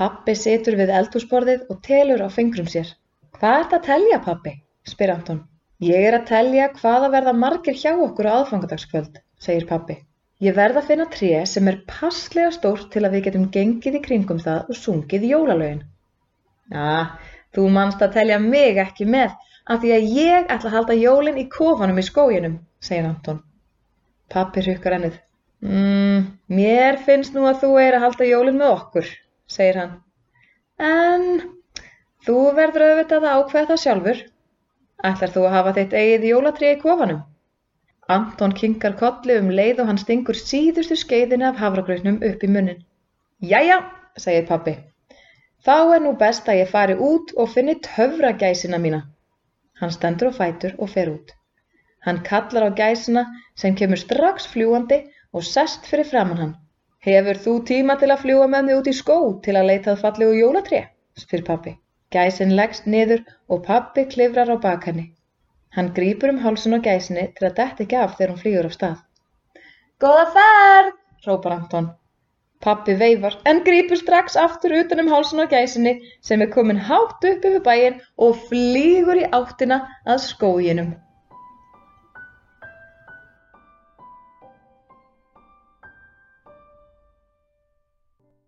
Pappi situr við eldhúsborðið og telur á fingrum sér. Hvað ert að telja, pappi? spyr Anton. Ég er að telja hvað að verða margir hjá okkur á aðfangadagskvöld, segir pappi. Ég verð að finna tré sem er passlega stórt til að við getum gengið í kringum það og sungið jólalögin. Já, þú manst að telja mig ekki með af því að ég ætla að halda jólin í kofanum í skóginum, segir Anton. Pappi hrukkar ennið. Mm, mér finnst nú að þú er að halda jólin með okkur, segir hann. En þú verður auðvitað að ákveða það sjálfur. Ætlar þú að hafa þitt eigið jólatré í kofanum? Anton kinkar kolli um leið og hann stingur síðustu skeiðinu af hafragrautnum upp í munnin. Jæja, segir pappi. Þá er nú best að ég fari út og finni töfragæsina mína. Hann stendur á fætur og fer út. Hann kallar á gæsina sem kemur strax fljúandi og sest fyrir framann hann. Hefur þú tíma til að fljúa með mig út í skó til að leitað fallegu jólatré? spyr pappi. Gæsin leggst niður og pappi klifrar á bak henni. Hann grípur um hálsun á gæsinni til að detta ekki af þegar hún flýgur af stað. Góða ferð, hrópar Anton. Pappi veifar en grípur strax aftur utan um hálsun á gæsinni sem er komin hátt upp yfir bæin og flýgur í áttina að skóginum.